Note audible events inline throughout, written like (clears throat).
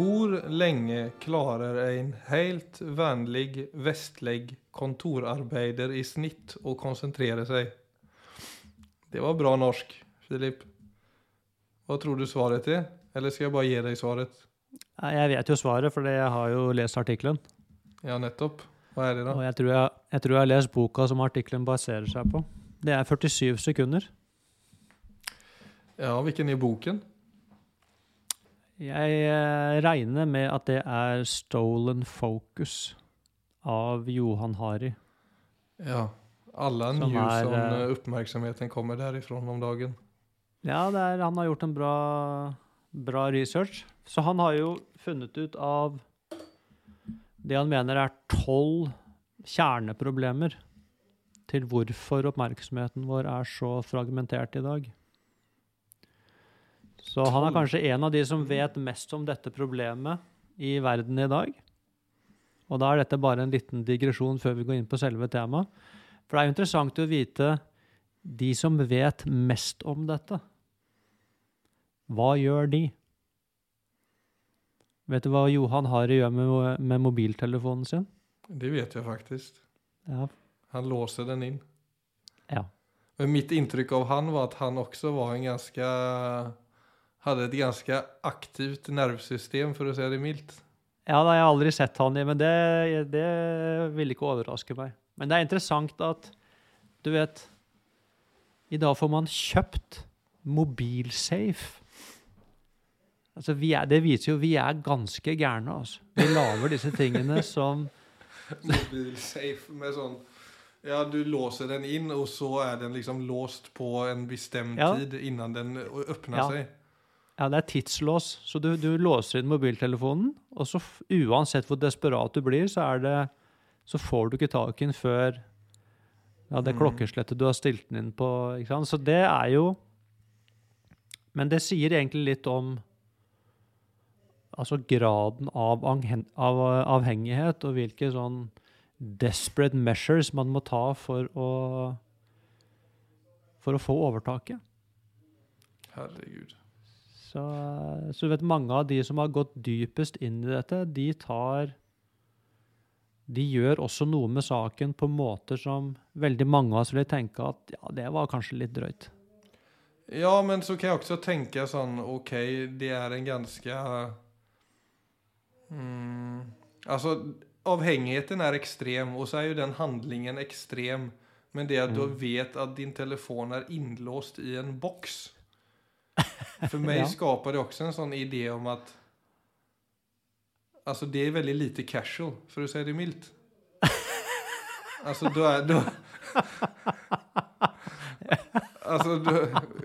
Hvor lenge klarer en helt vennlig vestlig kontorarbeider i snitt å konsentrere seg? Det var bra norsk, Filip. Hva tror du svaret er? Eller skal jeg bare gi deg svaret? Jeg vet jo svaret, for jeg har jo lest artikkelen. Ja, nettopp. Hva er det, da? Og jeg tror jeg, jeg tror jeg har lest boka som artikkelen baserer seg på. Det er 47 sekunder. Ja, hvilken er boken? Jeg eh, regner med at det er 'Stolen Focus' av Johan Hari. Ja. Alle Som news om eh, oppmerksomheten kommer derifrån om dagen. Ja, er, han har gjort en bra, bra research. Så han har jo funnet ut av det han mener er tolv kjerneproblemer til hvorfor oppmerksomheten vår er så fragmentert i dag. Så han er kanskje en av de som vet mest om dette problemet i verden i dag. Og da er dette bare en liten digresjon før vi går inn på selve temaet. For det er jo interessant å vite de som vet mest om dette. Hva gjør de? Vet du hva Johan Harry gjør med, med mobiltelefonen sin? Det vet jeg faktisk. Ja. Han låser den inn. ja. Men mitt inntrykk av han var at han også var en ganske hadde et ganske aktivt nervesystem, for å si det mildt. Ja, da har jeg aldri sett han i, men det, det ville ikke overraske meg. Men det er interessant at, du vet, i dag får man kjøpt mobilsafe. Altså, vi er, det viser jo vi er ganske gærne, altså. Vi lager disse tingene (laughs) som Mobilsafe med sånn Ja, du låser den inn, og så er den liksom låst på en bestemt Ja. tid innan den åpner Ja. seg. Ja, det er tidslås. Så du, du låser inn mobiltelefonen, og så uansett hvor desperat du blir, så, er det, så får du ikke tak i den før ja, det Mm. klokkeslettet du har stilt den inn på. Ikke sant? Så det er jo Men det sier egentlig litt om altså graden av, av avhengighet, og hvilke sånn desperate measures man må ta for å for å få overtaket. Herregud. Så, så du vet, mange av de som har gått dypest inn i dette, de tar De gjør også noe med saken på måter som veldig mange av oss ville tenke at ja, det var kanskje litt drøyt. Ja, men så kan jeg også tenke sånn Ok, det er en ganske mm, Altså, avhengigheten er ekstrem, og så er jo den handlingen ekstrem. Men det at du Mm. vet at din telefon er innlåst i en boks For meg Ja. det også en sånn idé om at Altså, det er veldig lite casual, for å si det mildt. Altså, da er da, Alltså,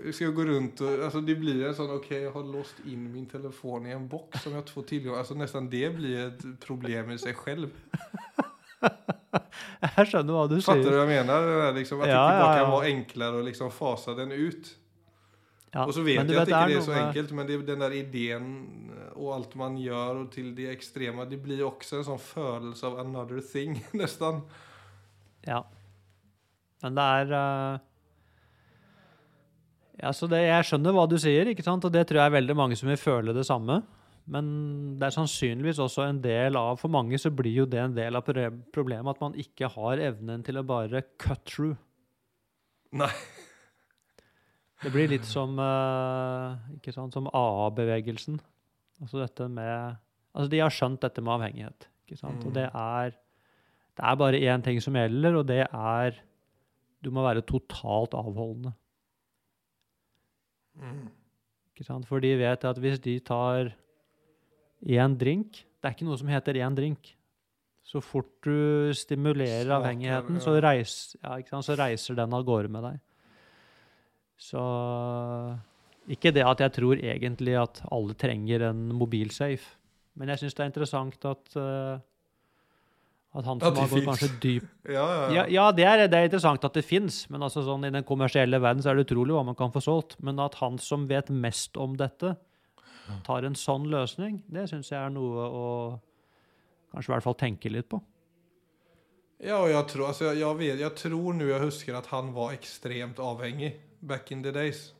du ska gå runt och, alltså det blir en sån, okej jag har låst in min telefon i en box som jag inte får tillgång Alltså nästan det blir ett problem i sig själv. (laughs) Jeg skjønner hva du Fattar sier. vad du hva Det mener? liksom, at Ja, det bara ja, kan være enklere å liksom fasa den ut. Ja, og så vet jeg at det ikke er så enkelt, men det, den der ideen og alt man gjør, og til det ekstreme, det blir også en sånn følelse av another thing (laughs) nesten. Ja. Men det er uh, Ja, så det, Jeg skjønner hva du sier, ikke sant? og det tror jeg er veldig mange som vil føle det samme. Men det er sannsynligvis også en del av For mange så blir jo det en del av problemet at man ikke har evnen til å bare cut through. Nej. Det blir litt som uh, sant, som AA-bevegelsen. Altså dette med Altså de har skjønt dette med avhengighet. ikke sant? Mm. Og det er Det er bare én ting som gjelder, og det er Du må være totalt avholdende. Mm. ikke sant? For de vet at hvis de tar én drink Det er ikke noe som heter én drink. Så fort du stimulerer avhengigheten, så, reis, ja, så reiser den av gårde med deg. Så Ikke det at jeg tror egentlig at alle trenger en mobilsafe, men jeg syns det er interessant at uh, at han som at har gått kanskje dyp (laughs) Ja, ja, ja, ja det, er, det er interessant at det fins, men altså sånn, i den kommersielle verden så er det utrolig hva man kan få solgt. Men at han som vet mest om dette, tar en sånn løsning, det syns jeg er noe å kanskje i hvert fall tenke litt på. Ja, og jeg tror, alltså jag, jeg, vet, jeg tror nå jeg husker at han var ekstremt avhängig back in the days.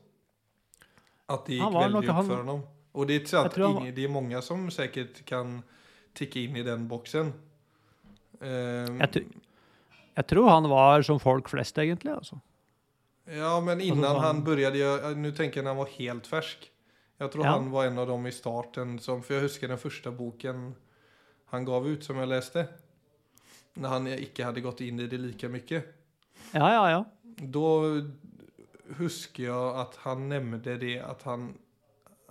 At det gikk veldig opp for ham. Og. Det er, han- ingen, det er mange som säkert kan tikke inn i den boxen. Um, Jeg, jeg tror han var som folk flest, egentlig. altså. Ja, men innan han- jag, nu tänker jag han var helt fersk. Jeg tror Ja. han var en av dem i starten, som, For jeg husker den første boken han gav ut som jeg leste. Når han ikke hadde gått inn i det lika mye. Ja, ja, ja. Då husker jeg at han nevnte det at han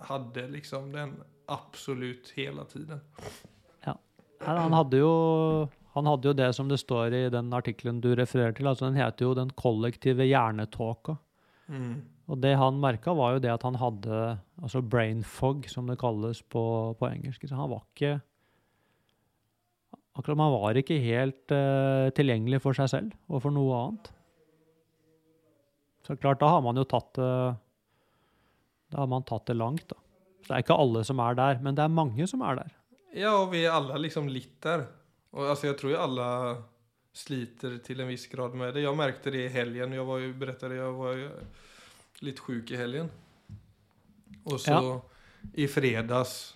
hadde liksom den absolutt hele tiden. Ja. Han hadde, jo, han hadde jo det som det står i den artikkelen du refererer til. altså Den heter jo 'Den kollektive hjernetåka'. Og det han merka, var jo det at han hadde altså brain fog, som det kalles på, på engelsk. Så han var ikke Akkurat Han var ikke helt uh, tilgjengelig for seg selv og for noe annet. Så klart, da har man jo tatt det Da har man tatt det langt, da. Så det er ikke alle som er der, men det er mange som er der. Ja, og vi er alle liksom litt der. Og altså, jeg tror jo alle sliter til en viss grad med det. Jeg merket det i helgen. Jeg var jo, berättade, jeg var jo litt sjuk i helgen. Og så Ja. i fredags.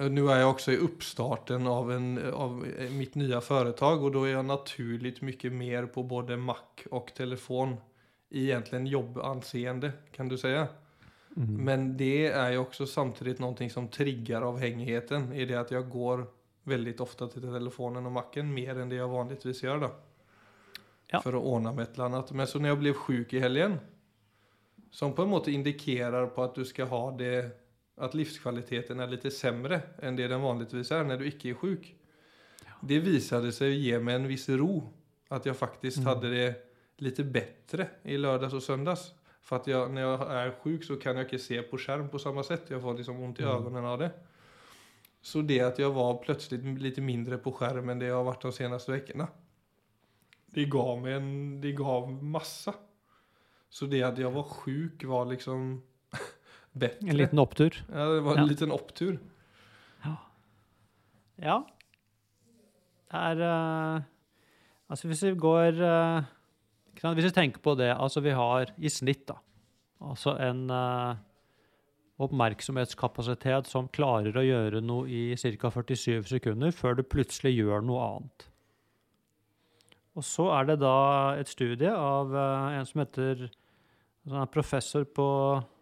nå er jeg også i oppstarten av, en, av eh, mitt nye företag och då är jag naturligt mycket mer på både Mac og telefon. Egentligen jobbanseende kan du säga. Men det är ju också samtidigt någonting som triggar avhängigheten i det att jag går väldigt ofta till telefonen och macken mer än det jag vanligtvis gör då. Ja. För att ordna med ett eller annat. Men så när jag blev sjuk i helgen som på en måte indikerar på att du ska ha det att livskvaliteten är lite sämre än det den vanligtvis är när du inte är sjuk. Det visade sig ge mig en viss ro. Att jag faktiskt Mm. hade det lite bättre i lördags och söndags. För att jag, när jag är sjuk så kan jag inte se på skärm på samma sätt. Jag får liksom ont i Mm. ögonen av det. Så det att jag var plötsligt lite mindre på skjerm än det jag har varit de senaste veckorna. Det gav mig en, det gav massa. Så det att jag var sjuk var liksom (laughs) bättre. En liten opptur. Ja, det var en Ja. liten opptur. Ja. Ja. Det er uh, Altså, hvis vi går ikke sant, Hvis vi tenker på det Altså, vi har i snitt, da, altså en uh, oppmerksomhetskapasitet som klarer å gjøre noe i ca. 47 sekunder før du plutselig gjør noe annet. Og så er det da et studie av uh, en som heter Han er professor på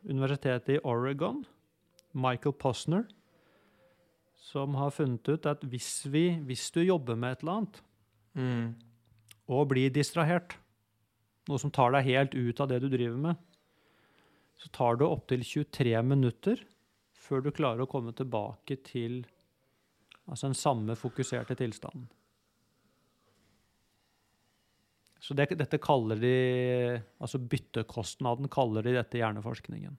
universitetet i Oregon, Michael Posner som har funnet ut at hvis, vi, hvis du jobber med et eller annet Mm. og blir distrahert, noe som tar deg helt ut av det du driver med, så tar det opptil 23 minutter før du klarer å komme tilbake til altså den samme fokuserte tilstanden. Så det, dette kaller de Altså byttekostnaden kaller de dette i hjerneforskningen.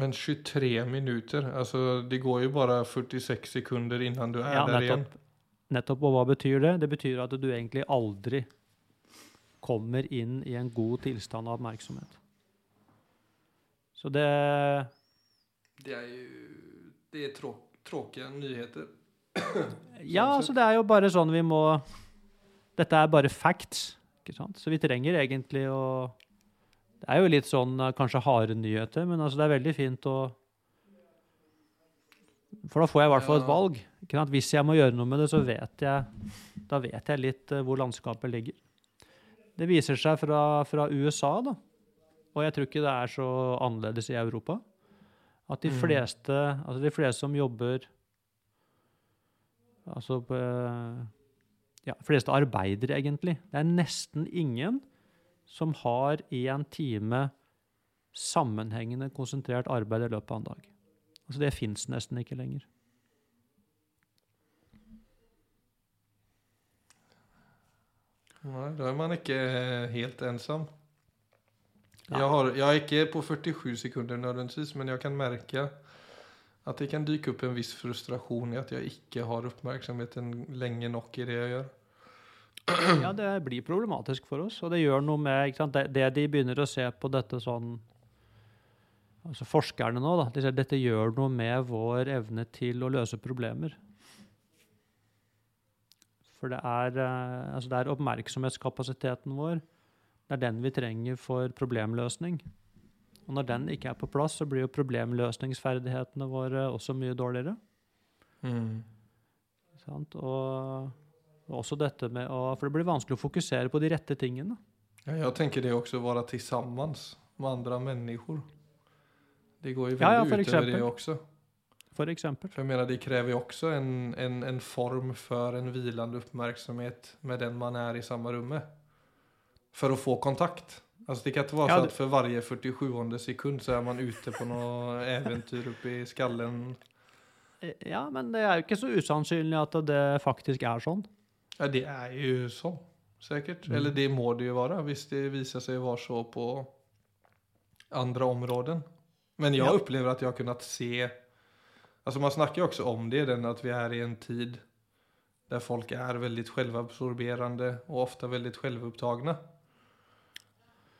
Men 23 minutter? Altså, det går jo bare 46 sekunder innen du er Ja, der nettopp, igjen. Nettopp. Og hva betyr det? Det betyr at du egentlig aldri kommer inn i en god tilstand av oppmerksomhet. Så det Det er jo det er trå tråkiga nyheter. (clears throat) Ja, altså det er jo bare sånn vi må Dette er bare facts, ikke sant? Så vi trenger egentlig å Det er jo litt sånn eh, kanskje harde nyheter, men altså det er veldig fint å For da får jeg i hvert fall et valg. Ikke sant? Hvis jeg må gjøre noe med det, så vet jeg Da vet jeg litt eh, hvor landskapet ligger. Det viser seg fra, fra USA, da, og jeg tror ikke det er så annerledes i Europa, at de Mm. fleste, altså de fleste som jobber Altså eh, Ja, fleste arbeidere, egentlig. Det er nesten ingen som har én time sammenhengende, konsentrert arbeid i løpet av en dag. Altså Det fins nesten ikke lenger. Nej, da er man inte eh, helt ensam. Jeg, Jag, har, jeg, er ikke på 47 sekunder nødvendigvis, men jeg kan merke at det kan dyka opp en viss frustrasjon i at jeg ikke har oppmerksomheten lenge nok i det jeg gjør. Ja, det blir problematisk for oss, og det gjør noe med ikke? Det, det de begynner å se på dette sånn Altså forskerne nå, da. De sier dette gjør noe med vår evne til å løse problemer. For det er, eh, altså det er oppmerksomhetskapasiteten vår. Det er den vi trenger for problemløsning. Og når den ikke er på plass, så blir jo problemløsningsferdighetene våre også mye dårligere. Mm. Sant? Og, og også dette med å For det blir vanskelig å fokusere på de rette tingene. Ja, jeg tenker det også å være sammen med andre mennesker. Det går ju Ja, ja, utover eksempel. det exempel. For jag menar, det krever jo også en, en, en form for en hvilende oppmerksomhet med den man er i samme rommet, for å få kontakt. Altså, det kan ikke være Ja, sånn at for för varje 47 sekund så er man ute på noe eventyr (laughs) oppi i skallen. Eh, Ja, men det er jo ikke så usannsynlig at det faktisk er sånn. Ja, det er jo sånn, sikkert. Mm. Eller det må det jo være, hvis det viser seg å være så på andre områden. Men jeg Ja. opplever at jeg har kunnet se. Alltså man snackar ju också om det, den att vi är i en tid där folk är väldigt självabsorberande och ofta väldigt självupptagna.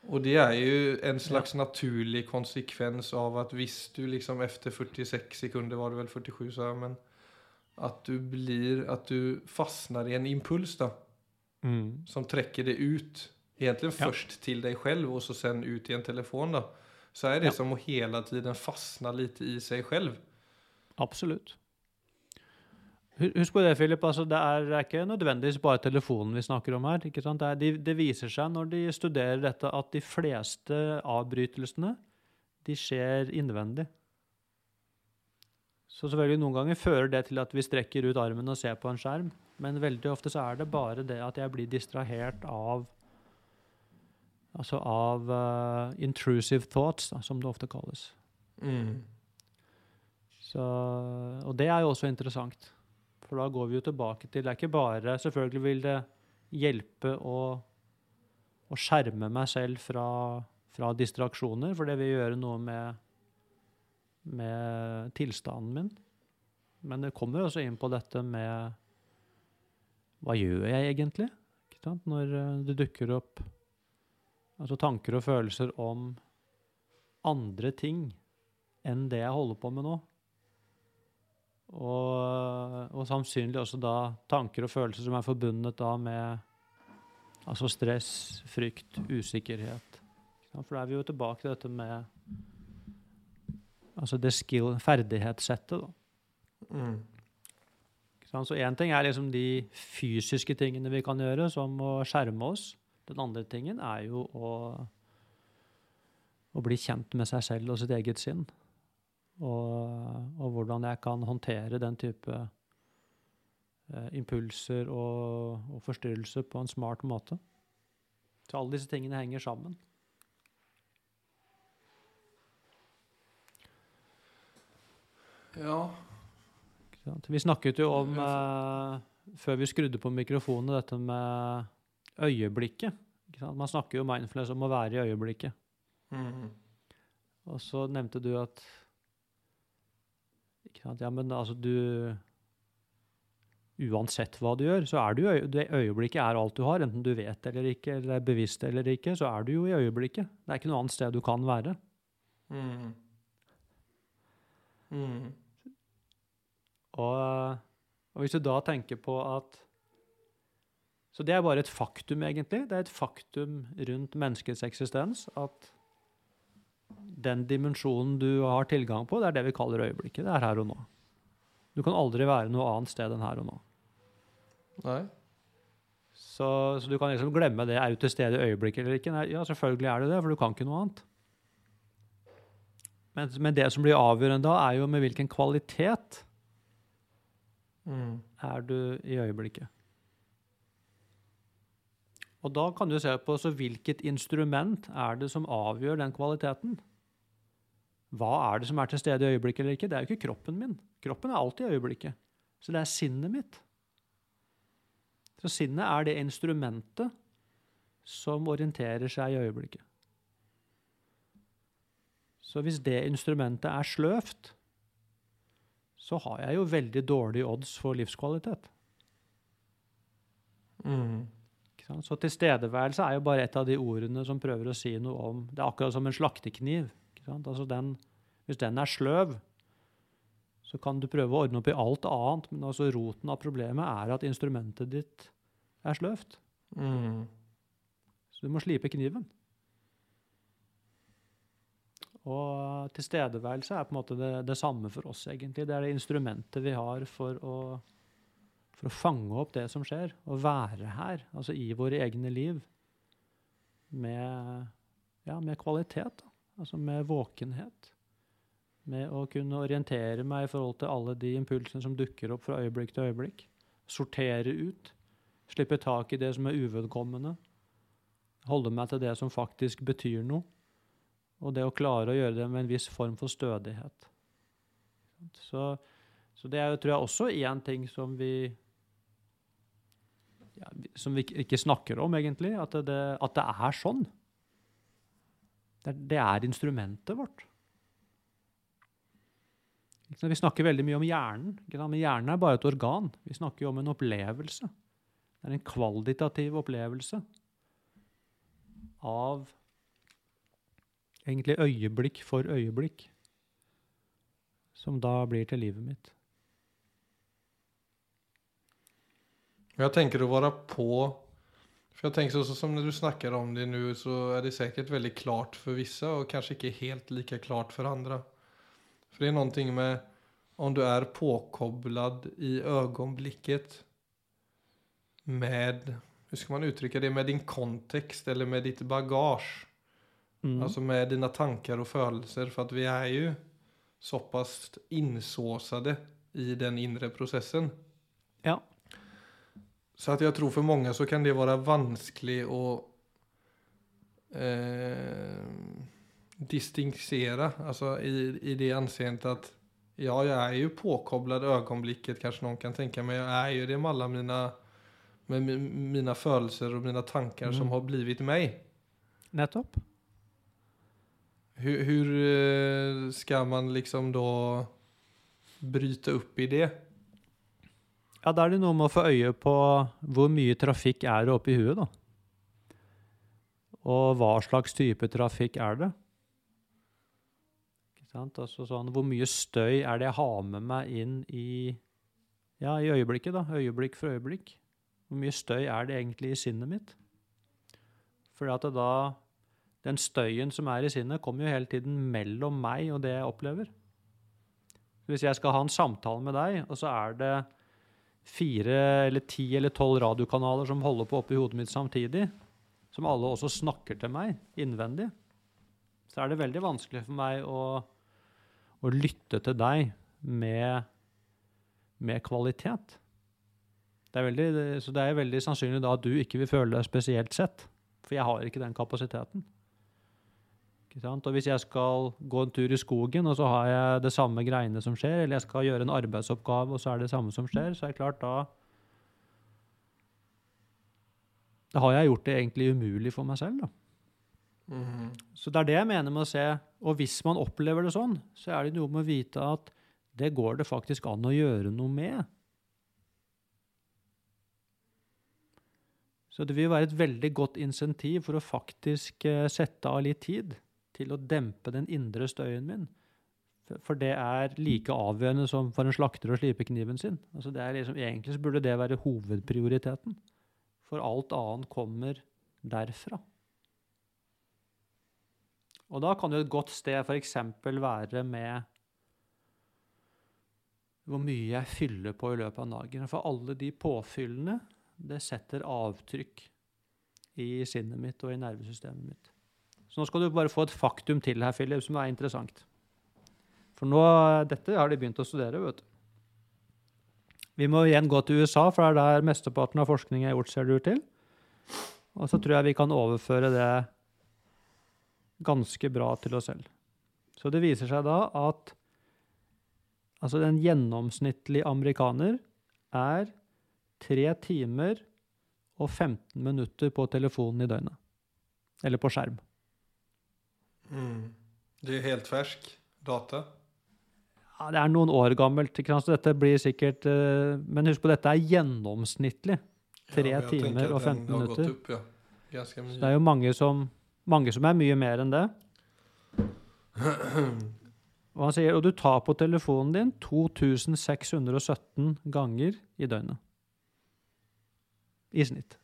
Och det är ju en slags naturlig konsekvens av att visst du liksom efter 46 sekunder var det väl 47 så här, men att du blir, att du fastnar i en impuls då som träcker dig ut. Egentligen Ja. först till dig själv och så sen ut i en telefon då. Så är det Ja. som att hela tiden fastna lite i sig själv. Absolutt. Husk på det, Philip. Altså, det, er, ikke nødvendigvis bare telefonen vi snakker om her. ikke sant? Det, er, de, det viser seg når de studerer dette, at de fleste avbrytelsene de skjer innvendig. Så selvfølgelig noen ganger fører det til at vi strekker ut armen og ser på en skjerm, men veldig ofte så er det bare det at jeg blir distrahert av Altså av uh, intrusive thoughts, da, som det ofte kalles. Mm. Så, og det er jo også interessant. For da går vi jo tilbake til Det er ikke bare Selvfølgelig vil det hjelpe å, å skjerme meg selv fra, fra distraksjoner, for det vil gjøre noe med, med tilstanden min. Men det kommer også inn på dette med Hva gjør jeg egentlig? Når eh, det dukker opp altså tanker og følelser om andre ting enn det jeg holder på med nå. Og, og sannsynlig også da tanker og følelser som er forbundet da med altså stress, frykt, usikkerhet. For da er vi jo tilbake til dette med altså det skill, ferdighetssettet. da. Mm. Så én ting er liksom de fysiske tingene vi kan gjøre, som å skjerme oss. Den andre tingen er jo å, å bli kjent med seg selv og sitt eget sinn. Og, og hvordan jeg kan håndtere den type eh, impulser og, og forstyrrelser på en smart måte. Så alle disse tingene henger sammen. Ja. Vi snakket jo om, eh, før vi skrudde på mikrofonen, dette med øyeblikket. Man snakker jo mindfulness om å være i øyeblikket. Mm. Og så nevnte du at? Ja, men altså du Uansett hva du gjør, så er du i det øyeblikket er alt du har. Enten du vet eller ikke, eller er bevisst eller ikke, så er du jo i øyeblikket. Det er ikke noe annet sted du kan være. Mm. Mm. Og, og hvis du da tenker på at Så det er bare et faktum, egentlig. Det er et faktum rundt menneskets eksistens at den dimensjonen du har tilgang på, det er det vi kaller øyeblikket. Det er her og nå. Du kan aldri være noe annet sted enn her og nå. Nei. Så, så du kan liksom glemme det. Er du til stede i øyeblikket eller ikke? Nei, ja, selvfølgelig er du det, for du kan ikke noe annet. Men, men det som blir avgjørende da, er jo med hvilken kvalitet Mm. er du i øyeblikket. Og da kan du se på hvilket instrument er det som avgjør den kvaliteten. Hva er det som er til stede i øyeblikket eller ikke? Det er jo ikke kroppen min. Kroppen er alltid i øyeblikket. Så det er sinnet mitt. Så sinnet er det instrumentet som orienterer seg i øyeblikket. Så hvis det instrumentet er sløvt, så har jeg jo veldig dårlige odds for livskvalitet. Mm. Så tilstedeværelse er jo bare et av de ordene som prøver å si noe om Det er akkurat som en slaktekniv. Ikke sant? Altså den, hvis den er sløv, så kan du prøve å ordne opp i alt annet, men altså roten av problemet er at instrumentet ditt er sløvt. Mm. Så du må slipe kniven. Og tilstedeværelse er på en måte det, det samme for oss, egentlig. Det er det instrumentet vi har for å, for å fange opp det som skjer, og være her, altså i våre egne liv, med, ja, med kvalitet. Da. Altså med våkenhet. Med å kunne orientere meg i forhold til alle de impulsene som dukker opp fra øyeblikk til øyeblikk. Sortere ut. Slippe tak i det som er uvedkommende. Holde meg til det som faktisk betyr noe. Og det å klare å gjøre det med en viss form for stødighet. Så, så det er jo, tror jeg, også én ting som vi ja, Som vi ikke snakker om, egentlig. At det, at det er sånn. Det, det er instrumentet vårt. Vi snakker veldig mye om hjernen, men hjernen er bare et organ. Vi snakker jo om en opplevelse. Det er en kvalitativ opplevelse av egentlig øyeblikk for øyeblikk, som da blir til livet mitt. Jeg tenker å være på For jeg tenker så som når du snakker om det nå, så er det sikkert veldig klart for visse, og kanskje ikke helt like klart for andre. For det er noe med om du er påkoblet i øyeblikket med Hur ska man uttrycka det? Med din kontekst eller med ditt bagage. Mm. Alltså med dina tankar och følelser. For at vi er jo såpass insåsade i den inre prosessen. Ja. Så att jeg tror for mange så kan det være vanskelig å eh, distinktsere. Altså i, i det anseendet at ja, jeg er jo påkoblet øyeblikket, kanskje noen kan tenke meg. Jeg er jo det med alle mine, med mine følelser og mine tanker mm. som har blitt meg. Nettopp. Hur, hur eh, ska man liksom da bryte opp i det? Ja, da er det noe med å få øye på hvor mye trafikk er det oppi huet, da. Og hva slags type trafikk er det? Ikke sant? Altså sånn, hvor mye støy er det jeg har med meg inn i, ja, i øyeblikket, da. Øyeblikk for øyeblikk. Hvor mye støy er det egentlig i sinnet mitt? Fordi at det da den støyen som er i sinnet, kommer jo hele tiden mellom meg og det jeg opplever. Hvis jeg skal ha en samtale med deg, og så er det fire eller ti eller tolv radiokanaler som holder på oppi hodet mitt samtidig, som alle også snakker til meg innvendig, så er det veldig vanskelig for meg å, å lytte til deg med, med kvalitet. Det er veldig, så det er veldig sannsynlig da at du ikke vil føle deg spesielt sett. For jeg har ikke den kapasiteten. Og hvis jeg skal gå en tur i skogen, og så har jeg det samme greiene som skjer, eller jeg skal gjøre en arbeidsoppgave, og så er det samme som skjer, så er det klart da Da har jeg gjort det egentlig umulig for meg selv, da. Mm -hmm. Så det er det jeg mener med å se Og hvis man opplever det sånn, så er det noe med å vite at det går det faktisk an å gjøre noe med. Så det vil være et veldig godt insentiv for å faktisk eh, sette av litt tid til å dempe den indre støyen min. For det er like avgjørende som for en slakter å slipe kniven sin. Altså liksom, egentlig så burde det være hovedprioriteten. For alt annet kommer derfra. Og da kan jo et godt sted f.eks. være med hvor mye jeg fyller på i løpet av dagen. For alle de påfyllene, det setter avtrykk i sinnet mitt og i nervesystemet mitt. Så nå skal du bare få et faktum til her, Philip, som er interessant. For nå, dette har de begynt å studere, vet du. Vi må igjen gå til USA, for det er der mesteparten av forskning er gjort, ser det ut til. Og så tror jeg vi kan overføre det ganske bra til oss selv. Så det viser seg da at altså en gjennomsnittlig amerikaner er tre timer og 15 minutter på telefonen i døgnet. Eller på skjerm. Mm. Det er helt fersk data? Ja, det er noen år gammelt. Så dette blir sikkert uh, Men husk på, dette er gjennomsnittlig. Tre ja, timer og 15 minutter. Opp, ja. Så det er jo mange som, mange som er mye mer enn det. (clears throat) Og han sier og du tar på telefonen din 2617 ganger i døgnet. I snitt.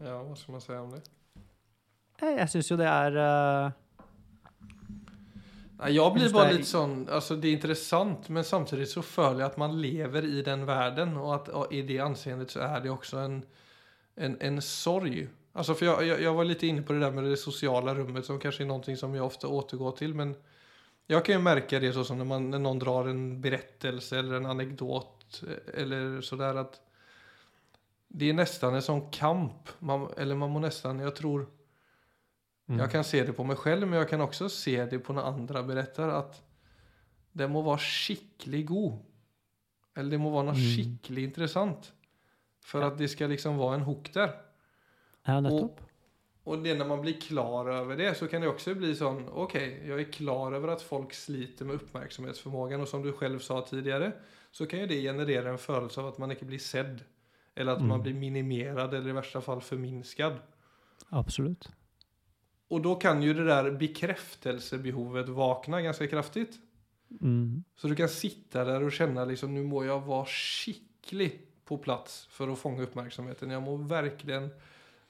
Ja, hva skal man si om det? Jeg, jeg syns jo det er eh, Nei, Jeg blir bare litt sånn altså Det er interessant, men samtidig så føler jeg at man lever i den verden, og at og i det anseendet så er det også en, en, en sorg. Altså, for jeg, jeg, jeg var litt inne på det der med det sosiale rommet, som kanskje er noe som jeg ofte återgår til. Men jeg kan jo merke det sånn når, man, når noen drar en berettelse eller en anekdot eller sådär at det er nesten en sånn kamp. Man, eller man må nesten, jeg tror mm. jag kan se det på mig själv, men jag kan också se det på när andra berättar att det må vara skicklig god. Eller det må vara något Mm. skicklig intressant. För Ja. att det ska liksom vara en hook där. Ja, nettopp. Och det när man blir klar över det så kan det också bli sån, okej, jag är klar över att folk sliter med uppmärksamhetsförmågan och som du själv sa tidigare så kan ju det generera en følelse av att man inte blir sedd. Eller att man Mm. blir minimerad eller i värsta fall förminskad. Absolutt. Och då kan ju det där bekräftelsebehovet vakna ganska kraftigt. Mm. Så du kan sitta där och känna liksom nu må jag vara skicklig på plats för att fånga uppmärksamheten. Jag må verkligen,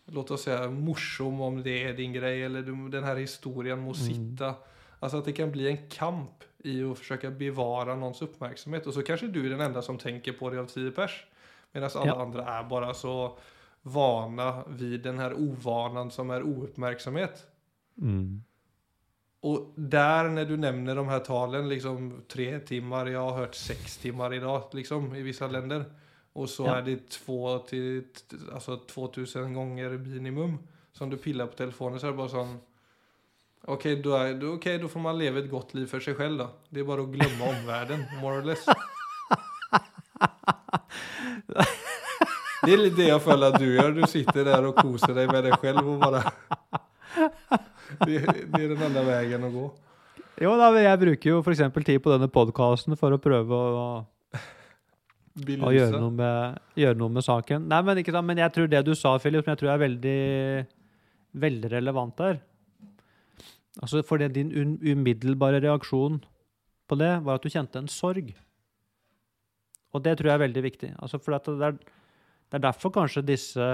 låt oss säga morsom om det är din grej eller du, den här historien må Mm. sitta. Alltså att det kan bli en kamp i att försöka bevara någons uppmärksamhet. Och så kanske du är den enda som tänker på det av tio pers. Medan alla Ja. andra är bara så vana vid den här ovanan som är ouppmärksamhet. Mm. Och där när du nämner de här talen, liksom tre timmar, jag har hört sex timmar idag liksom i vissa länder. Och så Ja. är det två till, alltså 2000 gånger minimum som du pillar på telefonen så är det bara sån. Okej, då, är- då, okay, då får man leva ett gott liv för sig själv då. Det är bara att glömma omvärlden, more or less. Det är det jag føler at du gjør. Du sitter der og koser deg med deg selv och bara... det, det er den enda veien å gå. Jo da, jeg bruker jo f.eks. tid på denne podkasten for å prøve å, å gjøre, noe med, gjøre noe med saken. Nei, men, sant? men jeg tror det du sa, Philip, som jeg tror er veldig, veldig relevant der Altså, For det din un umiddelbare reaksjon på det var at du kjente en sorg. Og det tror jeg er veldig viktig. Altså, for det, er, det er derfor kanskje disse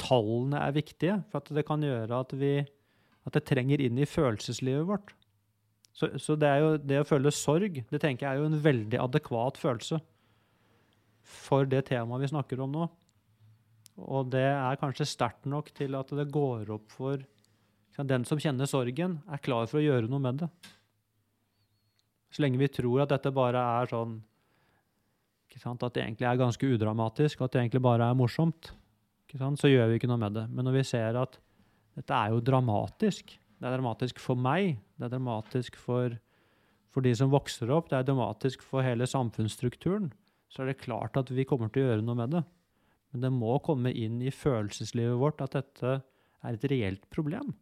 tallene er viktige. For det kan gjøre at vi at det trenger inn i følelseslivet vårt. Så, så det, jo, det å føle sorg, det tenker jeg er jo en veldig adekvat følelse for det temaet vi snakker om nå. Og det er kanskje sterkt nok til at det går opp for Den som kjenner sorgen, er klar for å gjøre noe med det. Så lenge vi tror at dette bare er sånn At det egentlig er ganske udramatisk, at det egentlig bare er morsomt, så gjør vi ikke noe med det. Men når vi ser at dette er jo dramatisk, det er dramatisk for meg, det er dramatisk for, for de som vokser opp, det er dramatisk for hele samfunnsstrukturen, så er det klart at vi kommer til å gjøre noe med det. Men det må komme inn i følelseslivet vårt at dette er et reelt problem.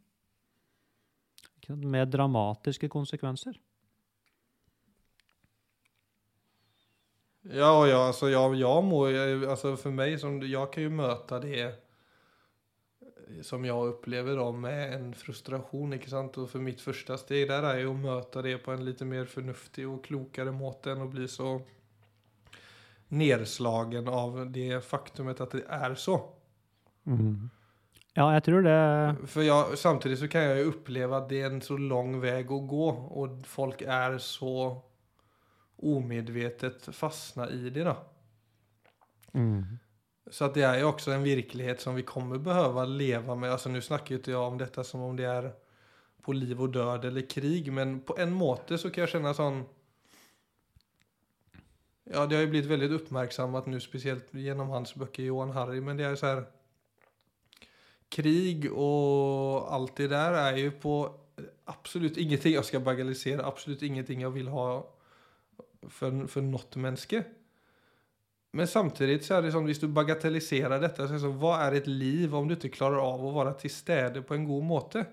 Med dramatiske konsekvenser. Ja, och ja, alltså jag, jag mår jag- alltså för mig, som, jag kan ju möta det som jag upplever då med en frustration, ikke sant? Och för mitt första steg där är ju att möta det på en lite mer förnuftig och klokare måte än att bli så nedslagen av det faktumet att det är så. Ja, jeg tror det För jag, samtidigt så kan jag ju uppleva att det är en så lång väg att gå och folk är så omedvetet fastna i det då. Så att det er jo også en virkelighet som vi kommer behöva leve med. Alltså nu snakker inte jag om dette som om det er på liv og død eller krig. Men på en måte så kan jeg kjenne sånn Ja, det har jo blitt veldig uppmärksammat nu, spesielt gjennom hans bøker, Johan Harry. Men det er så här... Krig og alt det der er jo på absolut ingenting jeg skal bagalisere Absolut ingenting jeg vil ha för, for något menneske. Men samtidig så er det sånn, hvis du bagatelliserer dette, så er det sånn, hva er et liv om du ikke klarer av å være til stede på en god måte?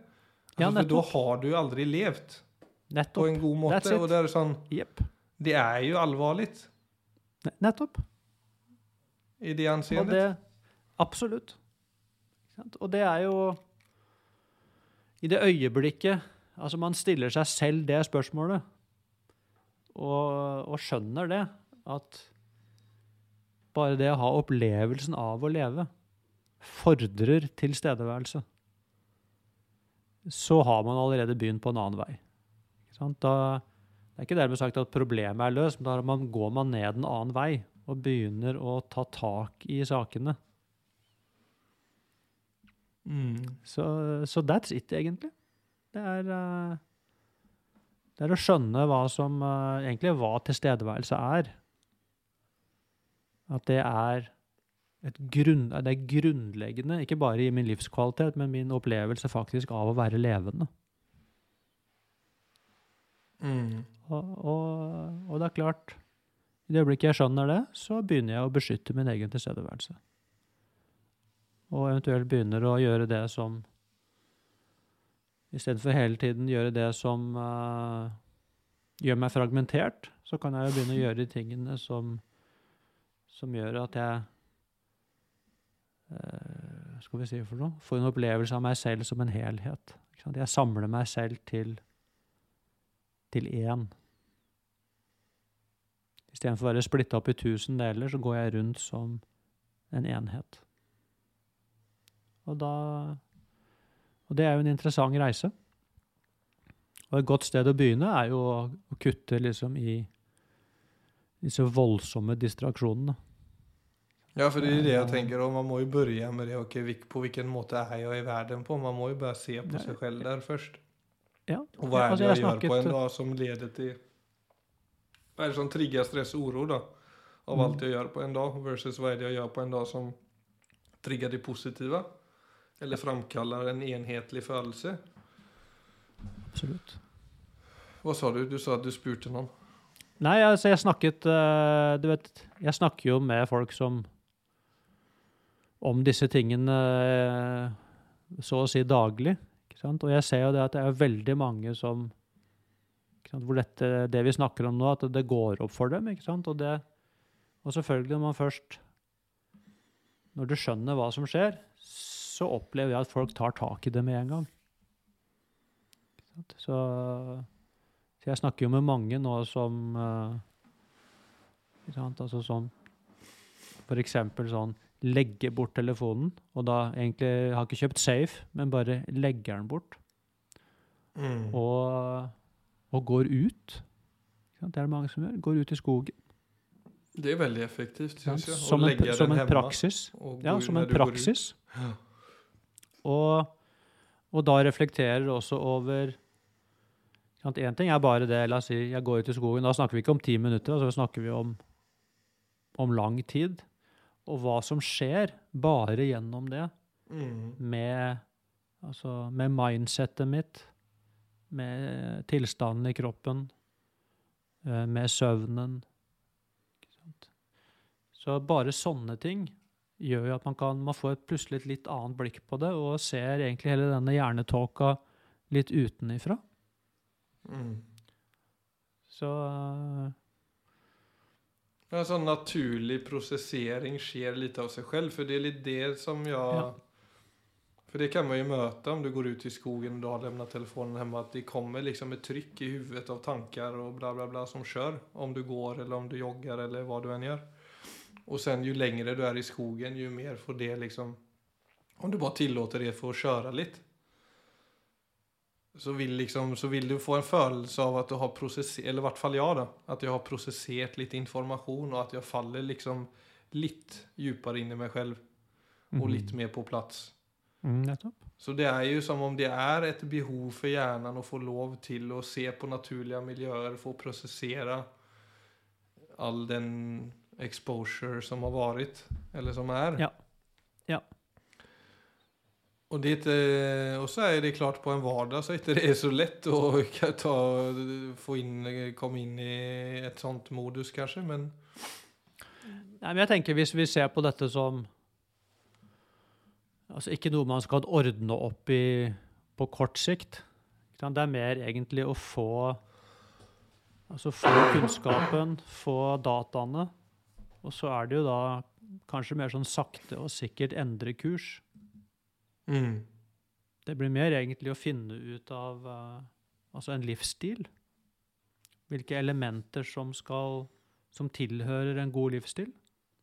Altså, Ja, for da har du aldri levd på en god måte. Og det er sånn, yep. det er jo alvorlig Nettopp. i det anseendet. Absolutt. Og det er jo I det øyeblikket Altså, man stiller seg selv det spørsmålet, og, og skjønner det, at bare det å ha opplevelsen av å leve fordrer tilstedeværelse, så har man allerede begynt på en annen vei. Da, det er ikke dermed sagt at problemet er løst, men da man, går man ned en annen vei og begynner å ta tak i sakene. Mm. Så, så that's it, egentlig. Det er, eh, det er å skjønne hva som uh, egentlig hva tilstedeværelse er. At det er et grunn, det er grunnleggende, ikke bare i min livskvalitet, men min opplevelse faktisk av å være levende. Mm. Og, og, og det er klart, i det øyeblikket jeg skjønner det, så begynner jeg å beskytte min egen tilstedeværelse. Og eventuelt begynner å gjøre det som Istedenfor hele tiden gjøre det som uh, gjør meg fragmentert, så kan jeg jo begynne å (laughs) gjøre de tingene som, som gjør at jeg uh, skal vi si for noe? Får en opplevelse av meg selv som en helhet. Jeg samler meg selv til, til én. Istedenfor å være splitta opp i tusen deler, så går jeg rundt som en enhet. Og da Og det er jo en interessant reise. Og et godt sted å begynne er jo å, kutte liksom i disse voldsomme distraksjonene. Ja, for det er det jeg tenker. Og man må jo begynne med det. Okay, på hvilken måte er jeg i verden på? Man må jo bare se på seg selv der først. Ja, Og hva er alltså det jag gör på en dag som leder til Hva er det som trigger stress og oro da? Av alt jeg gjør på en dag versus hva er det jeg gjør på en dag som trigger det positiva? Eller framkaller en enhetlig følelse? absolutt. Hva sa du? Du sa at du spurte noen. Nei, altså jeg snakket eh, Du vet, jeg snakker jo med folk som om disse tingene eh, så å si daglig. Ikke sant? Og jeg ser jo det at det er veldig mange som ikke sant? Hvor dette, det vi snakker om nå, at det går opp for dem. ikke sant? Og, det, og selvfølgelig, når man først Når du skjønner hva som skjer, så opplever jeg at folk tar tak i det med en gang. Så så jeg snakker jo med mange nå som eh, altså sånn For eksempel sånn legge bort telefonen, og da egentlig har ikke kjøpt safe, men bare legger den bort, Mm. og, og går ut. Det er det mange som gjør. Går ut i skogen. Det er veldig effektivt syns jeg. Som en, som en praksis. Ja, som en praksis. Ja. Og, og da reflekterer du også over Én ting er bare det, la oss si jeg går ut i skogen. Da snakker vi ikke om ti minutter, da snakker vi om, om lang tid. Og hva som skjer bare gjennom det, Mm. med, altså, med mindsettet mitt, med tilstanden i kroppen, eh, med søvnen. Så bare sånne ting gjør jo at man kan man får plutselig et litt annet blikk på det, og ser egentlig hele denne hjernetåka litt utenifra. Mm. Så uh, En sånn naturlig prosessering skjer litt av seg selv, for det er litt det som jeg Ja. For det kan man jo møte om du går ut i skogen og har lämnat telefonen hjemme, at det kommer liksom et trykk i huvudet av tanker og bla bla bla som kjør, om du går eller om du jogger eller hva du enn gjør. Og sen ju längre du er i skogen, ju mer får det liksom Om du bare tillåter det for å kjøre litt så vill, liksom, så vill du få en følelse av at du har prosesserat, eller i hvert fall jeg da, at jeg har prosessert litt informasjon og at jeg faller liksom litt djupere inn i meg selv og mhm. litt mer på plass. Mm. Så det er jo som om det er et behov for hjernen å få lov til å se på naturlige miljøer, få prosessere all den exposure som har vært, eller som er. Ja. Ja. Og, det, är och så er det klart på en vardag så er ikke det så lett å ta, få inn, komme inn i et sånt modus kanskje, men Nei, men jeg tenker hvis vi ser på dette som altså ikke noe man skal ordne opp i på kort sikt. Det er mer egentlig å få altså få kunnskapen, få dataene, og så er det jo da kanskje mer sånn sakte og sikkert endre kurs. mm. Det blir mer egentlig å finne ut av uh, altså en livsstil. Hvilke elementer som skal som tilhører en god livsstil.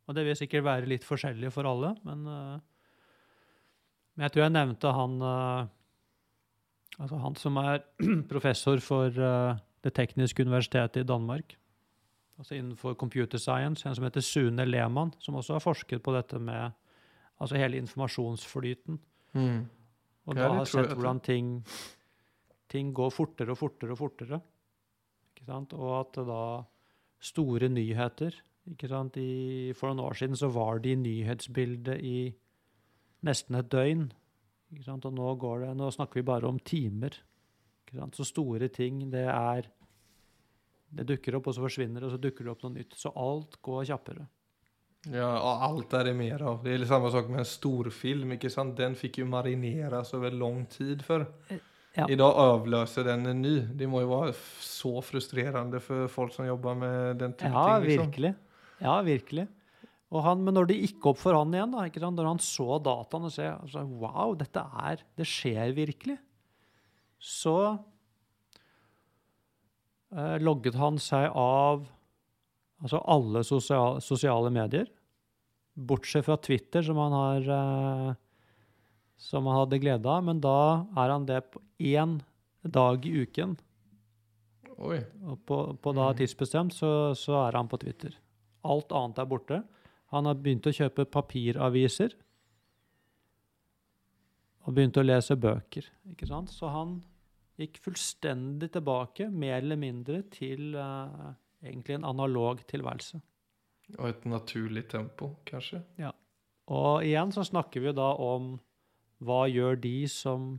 Og det vil sikkert være litt forskjellig for alle, men, uh, Men jeg tror jeg nevnte han uh, Altså han som er (clears throat) professor for Det tekniske universitetet i Danmark. Altså innenfor computer science. En som heter Sune Lehmann, som også har forsket på dette med altså hele informasjonsflyten. Mm. Og da har sett hvordan ting, ting går fortere og fortere og fortere. Ikke sant? Og at da store nyheter ikke sant? I, For noen år siden så var de i nyhetsbildet i nesten et døgn. Ikke sant? Og nå, går det, nå snakker vi bare om timer. Ikke sant? Så store ting, det er Det dukker opp, og så forsvinner det, og så dukker det opp noe nytt. Så alt går kjappere. Ja, og alt er det mer av. Det er det samme sak med en storfilm. ikke sant? Den fikk jo marineres over lang tid før. Ja. I dag avløser den en ny. Det må jo være så frustrerende for folk som jobber med den type Ja, ting. liksom. virkelig. Ja, virkelig. Han, men når det gikk opp for han igjen, da, sant? når han så dataen og sa altså, wow, dette er, det skjer virkelig, så eh, logget han seg av altså alle sosiale, sosiale medier, bortsett fra Twitter, som han har eh, som han hadde glede av, men da er han det på én dag i uken. Oi. Og på, på da Mhm. tidsbestemt så, så er han på Twitter. Alt annet er borte. Han har begynt å kjøpe papiraviser. Og begynt å lese bøker. ikke sant? Så han gikk fullstendig tilbake, mer eller mindre, til uh, egentlig en analog tilværelse. Og et naturlig tempo, kanskje. Ja. Og igjen så snakker vi da om hva gjør de som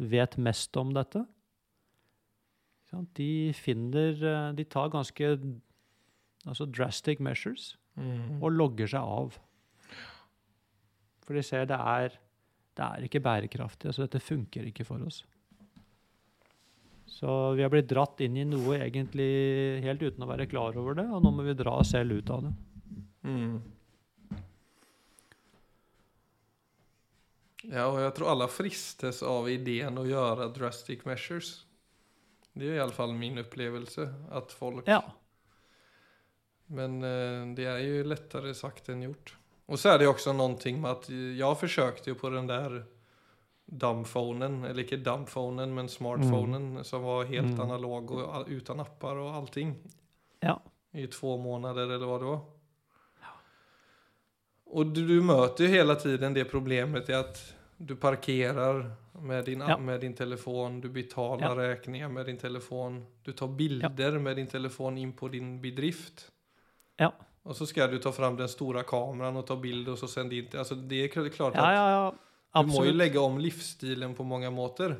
vet mest om dette? De finner eh, De tar ganske altså drastic measures Mm. og logger seg av. For de ser det er det er ikke bærekraftig. altså Dette funker ikke for oss. Så vi har blitt dratt inn i noe egentlig helt uten å være klar over det, og nå må vi dra oss selv ut av det. Mm. Ja, og jeg tror alle fristes av ideen å gjøre drastic measures. Det er i alle fall min opplevelse. At folk Ja. Men eh, det er jo lettere sagt enn gjort. Og så er det også noe med at jeg forsøkte jo på den där dumbphonen, eller ikke dumbphonen men smartphonen som var helt Mm. analog og uten apper og allting Ja. i to månader eller hva det var. Og du, du møter jo hele tiden det problemet i at du parkerar med din, Ja. med din telefon, du betalar Ja. regninger med din telefon, du tar bilder med din telefon in på din bedrift. Ja. Og så skal du ta fram den store kameran og ta bilder og så sända in. Alltså det är kl- klart Ja, ja. du må jo legge om livsstilen på mange måter.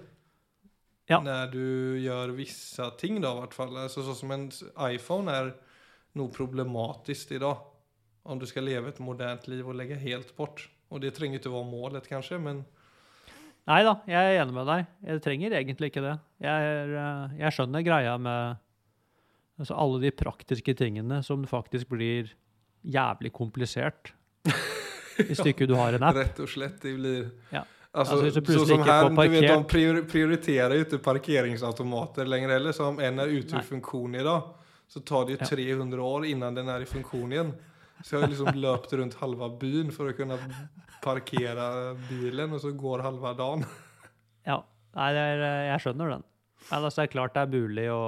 Ja. Når du gjør visse ting da, i hvert fall. Altså, sånn som en iPhone er noe problematisk i dag. Om du skal leve et modernt liv og legge helt bort. Og det trenger ikke være målet kanskje, men Nei da, jeg er enig med deg. Jeg trenger egentlig ikke det. Jeg, er, eh, jeg skjønner greia med altså alle de praktiske tingene som faktisk blir jævlig komplisert. (laughs) Hvis ikke du har en app. Rett og slett. det blir... Ja. Alltså, Alltså, så så, som her, här, du vet, de prioriterer jo ikke parkeringsautomater lenger heller. Så om en er ute av funksjon i dag, så tar det jo 300 år innan den er i funksjon igjen. Så jeg har liksom (laughs) løpt rundt halva byen for å kunne parkere bilen og så går halva dagen. Ja, nei, er, eh, jeg skjønner den. Men altså, det er klart det er mulig å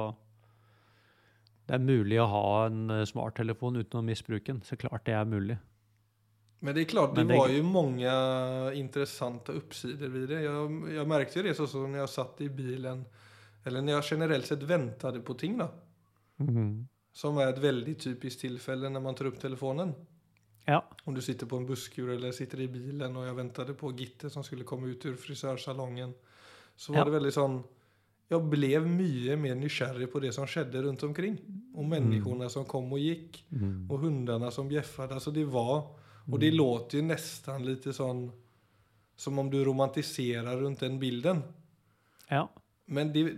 det er mulig å ha en eh, smarttelefon uten å misbruke den. Så klart det er mulig. Men det är klart, det, det- var ju många intressanta uppsidor vid det. Jag, jag märkte ju det så som när jag satt i bilen, eller när jag generellt sett väntade på ting då. Som är ett väldigt typiskt tillfälle när man tar upp telefonen. Ja. Om du sitter på en busskur eller sitter i bilen och jag väntade på Gitte som skulle komma ut ur frisörsalongen. Så var Ja. det väldigt sån, jag blev mycket mer nykärrig på det som skedde runt omkring. Och människorna som kom och gick. Och hundarna som bjäffade. Alltså det var, och det låter ju nästan lite sån, som om du romantiserar runt den bilden. Ja. Men det,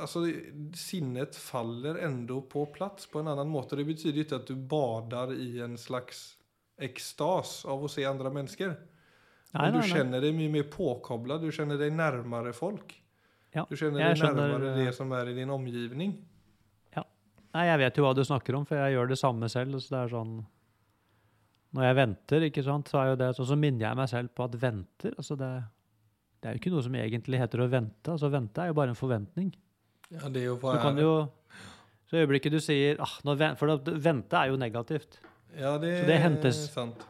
alltså sinnet faller ändå på plats på en annan måte. Det betyder ju inte att du badar i en slags extas av att se andra människor. Nei, Men du kjenner deg känner dig mye mer påkoblet, du känner dig närmare folk. Ja, Du känner deg närmare eh, det som är i din omgivning. Nei, jeg vet jo hva du snakker om, for jeg gjør det samme selv. Så det er sånn Når jeg venter, ikke sant, så er jo det sånn så minner jeg meg selv på at venter altså det, det er jo ikke noe som egentlig heter å vente. altså Vente er jo bare en forventning. Ja, det er jo Du hva kan jo Så øyeblikket du sier ah, nå ven- For vente er jo negativt. Ja, det, Så det hentes. er sant.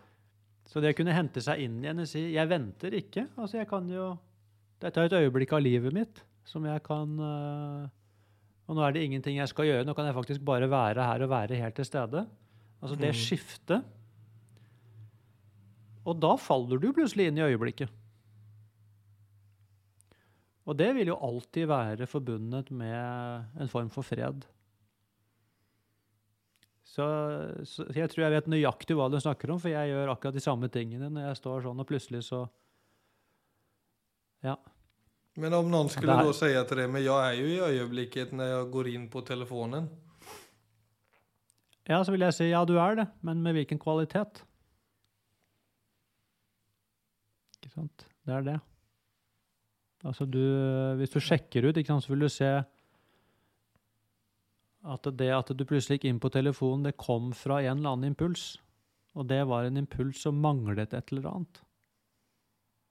Så det å kunne hente seg inn igjen og si 'jeg venter ikke' Altså, jeg kan jo Dette er et øyeblikk av livet mitt som jeg kan øh, Og nå er det ingenting jeg skal gjøre. Nå kan jeg faktisk bare være her og være helt til stede. Altså det mm. skiftet. Og da faller du plutselig inn i øyeblikket. Og det vil jo alltid være forbundet med en form for fred. Så, så jeg tror jeg vet nøyaktig hva du snakker om, for jeg gjør akkurat de samme tingene når jeg står sånn, og plutselig så Ja. Men om noen skulle da si til deg men jeg er jo i øyeblikket når jeg går inn på telefonen. Ja, så vil jeg si ja, du er det, men med hvilken kvalitet? Ikke sant? Det er det. Altså du, hvis du sjekker ut, sant, så vil du se at det at du plutselig gikk inn på telefonen, det kom fra en eller annen impuls. Og det var en impuls som manglet et eller annet.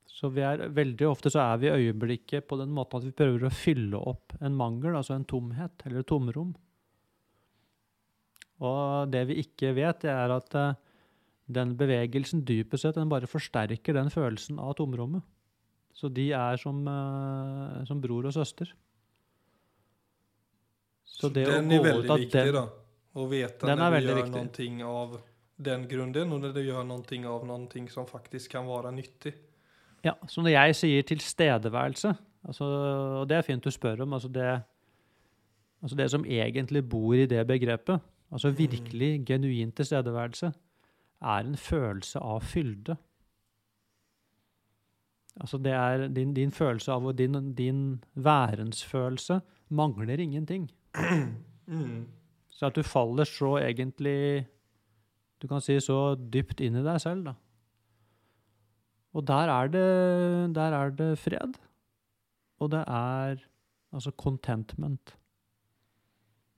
Så vi er, veldig ofte så er vi i øyeblikket på den måten at vi prøver å fylle opp en mangel, altså en tomhet, eller et tomrom. Og det vi ikke vet, det er at eh, den bevegelsen dypest sett den bare forsterker den følelsen av tomrommet. Så de er som, uh, som bror og søster. Så det den ut av viktig den da. Å vite når du gjør viktig. någonting av den grunnen, og når du gjør noe av noe som faktisk kan være nyttig. Ja, som når jeg sier tilstedeværelse, altså, og det er fint du spør om, altså det, altså det som egentlig bor i det begrepet, altså virkelig genuin tilstedeværelse, er en følelse av fylde. Altså det er din, din følelse av, og din, din værensfølelse mangler ingenting. Mm. Så at du faller så egentlig, du kan si så dypt inn i deg selv da. Og der er det, der er det fred. Og det er altså contentment.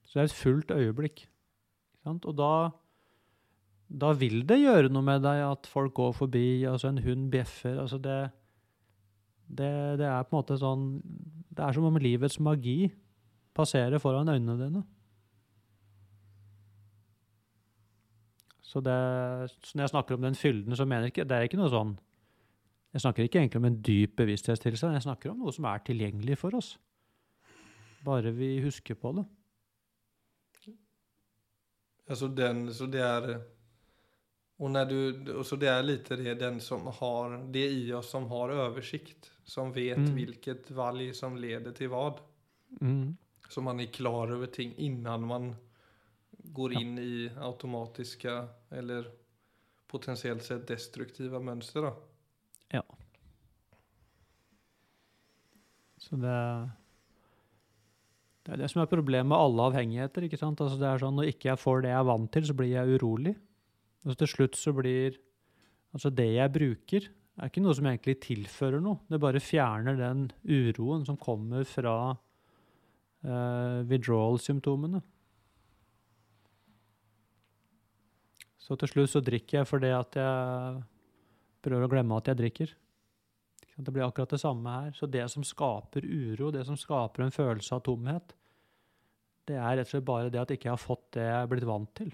Så det er et fullt øyeblikk. Og da, da vil det gjøre noe med deg at folk går forbi, altså en hund bjeffer. altså det, det, det er på en måte sånn Det er som om livets magi passerer foran øynene dine. Så, det, når jeg snakker om den fylden, så mener jeg ikke Det er ikke noe sånn Jeg snakker ikke egentlig om en dyp bevissthetstilstand. Jeg snakker om noe som er tilgjengelig for oss. Bare vi husker på det. Altså den, så det är... Och, när du, och så det är lite det, den som har, det i oss som har översikt. Som vet Mm. vilket valg som leder till vad. Mm. Så man är klar över ting innan man går Ja. in i automatiska eller potentiellt sett destruktiva mönster. Då. Så det, det er det som er problemet med alle avhengigheter. ikke sant? Altså det er sånn, Når ikke jeg får det jeg er vant til, så blir jeg urolig. Og til slutt så blir Altså det jeg bruker, er ikke noe som egentlig tilfører noe. Det bare fjerner den uroen som kommer fra eh, withdrawal-symptomene. Så til slutt så drikker jeg fordi at jeg prøver å glemme at jeg drikker. Det blir akkurat det samme her. Så det som skaper uro, det som skaper en følelse av tomhet, det er rett og slett bare det at jeg ikke har fått det jeg er blitt vant til.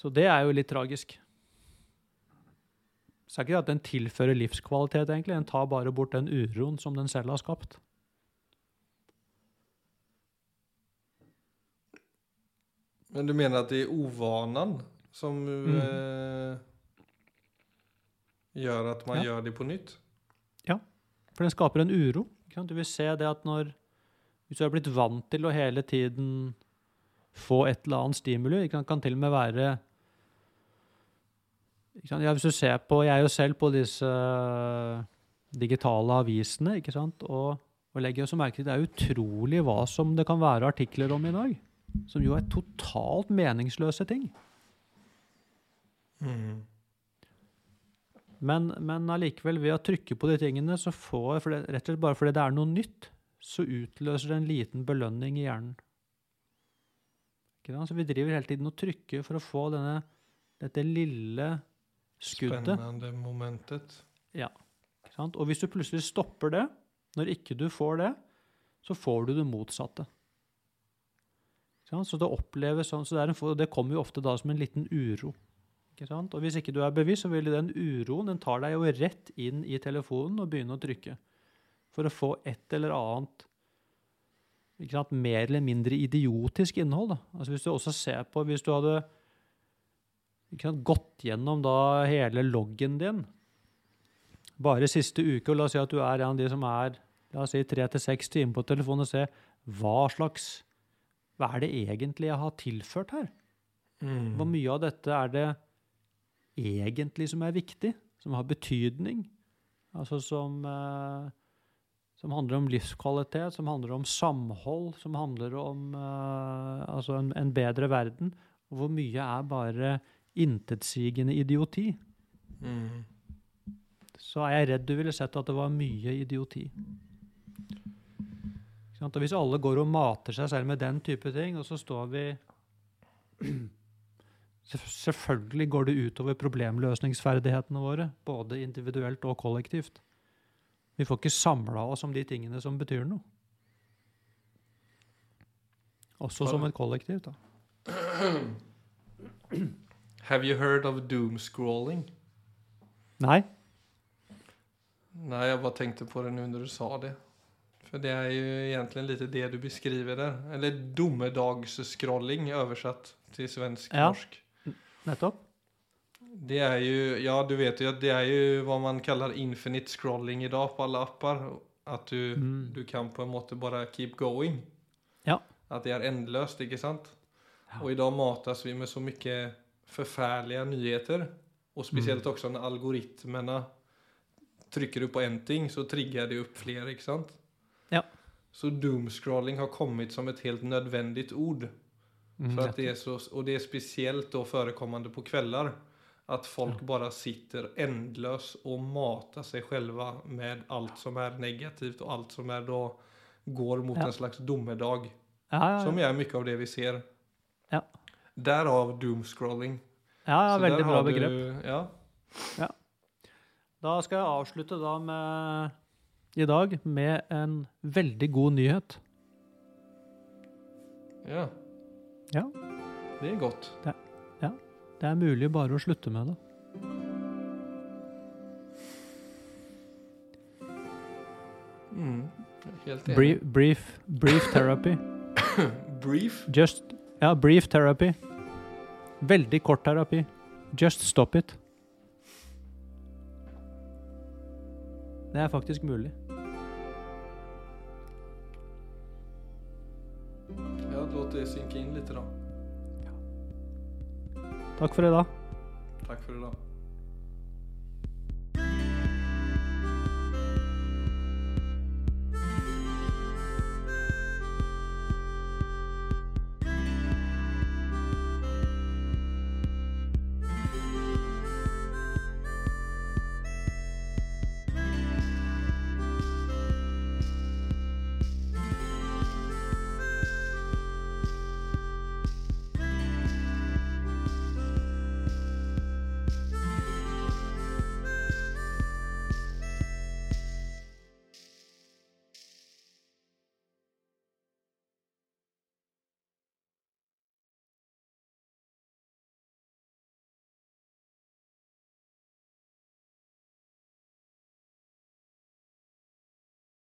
Så det er jo litt tragisk. Så er ikke det at den tilfører livskvalitet, egentlig. Den tar bare bort den uroen som den selv har skapt. Men du mener at det er uvanen som Mm. eh, gjør at man Ja. gjør det på nytt? Ja, For den skaper en uro. Du vil se det at når Hvis du er blitt vant til å hele tiden få et eller annet stimuli, Det kan til og med være? Ja, Hvis du ser på Jeg er jo selv på disse eh, digitale avisene, ikke sant? Og, og legger også merke til det er utrolig hva som det kan være artikler om i dag. Som jo er totalt meningsløse ting. Mm. Men, men allikevel, ved å trykke på de tingene, så får for det, rett og slett bare fordi det er noe nytt, så utløser det en liten belønning i hjernen. Så vi driver hele tiden og trykker for å få denne, dette lille skuddet. Spennende momentet. Sant? Og hvis du plutselig stopper det, når ikke du får det, så får du det motsatte. Så det oppleves sånn, så det, en, det kommer jo ofte da som en liten uro. Og hvis ikke du er bevisst, så vil den uroen, den tar deg jo rett inn i telefonen og begynne å trykke. For å få et eller annet sant? mer eller mindre idiotisk innhold. Altså hvis du også ser på, hvis du hadde sant, gått gjennom da hele loggen din, bare siste uke, og la oss si at du er en av de som er la oss si tre til seks timer på telefonen, og se hva slags Hva er det egentlig jeg har tilført her? Mm. Hvor mye av dette er det egentlig som er viktig, som har betydning? Altså som, eh, som handler om livskvalitet, som handler om samhold, som handler om eh, altså en, en bedre verden. Og hvor mye er bare intetsigende idioti? Mm. så er jeg redd du ville sett at det var mye idioti. Og hvis alle går og mater seg selv med den type ting, og så står vi (clears throat) Selvfølgelig går det utover problemløsningsferdighetene våre, både individuelt og kollektivt. Vi får ikke samla oss om de tingene som betyr noe. Også som et kollektiv, da. (clears throat) (clears throat) Have you heard of doom scrolling? Nei? jeg bare tenkte på det nå når du sa det. For det er jo egentlig lite det du beskriver der. Eller domedagsscrolling översatt til svensk Ja. Nettopp? Det er jo ja du vet jo at det er jo hva man kaller infinite scrolling i dag på alle apper. At du, Mm. du kan på en måte bare keep going. Ja. At det er endeløst, ikke sant? Ja. i dag matas vi med så mycket förfärliga nyheter. Och speciellt Mm. också när algoritmerna trykker du på en ting så triggar det opp flere, ikke sant? Ja. Så doomscrolling har kommet som et helt nødvendig ord. Mm, För att det er så, og det er spesielt da forekommende på kvällar. At folk Ja. bare sitter endeløs og mater seg selve med alt som er negativt og alt som er da går mot Ja. en slags domedag. Ja, ja, Som er mye av det vi ser. Ja. Därav doomscrolling. ja, ja veldig bra begrep. du- begrep. Ja. Da skal jeg avslutte da med i dag med en veldig god nyhet. ja. Ja. Det er godt Det er mulig bare å slutte med det. Mm. Helt enig. Brief, brief, brief therapy. (coughs) Brief. Just Ja, brief therapy. Veldig kort terapi. Just stop it. Det er faktisk mulig. Ja, låt det synke inn litt, da. Ja. Takk for i dag. Takk for i idag.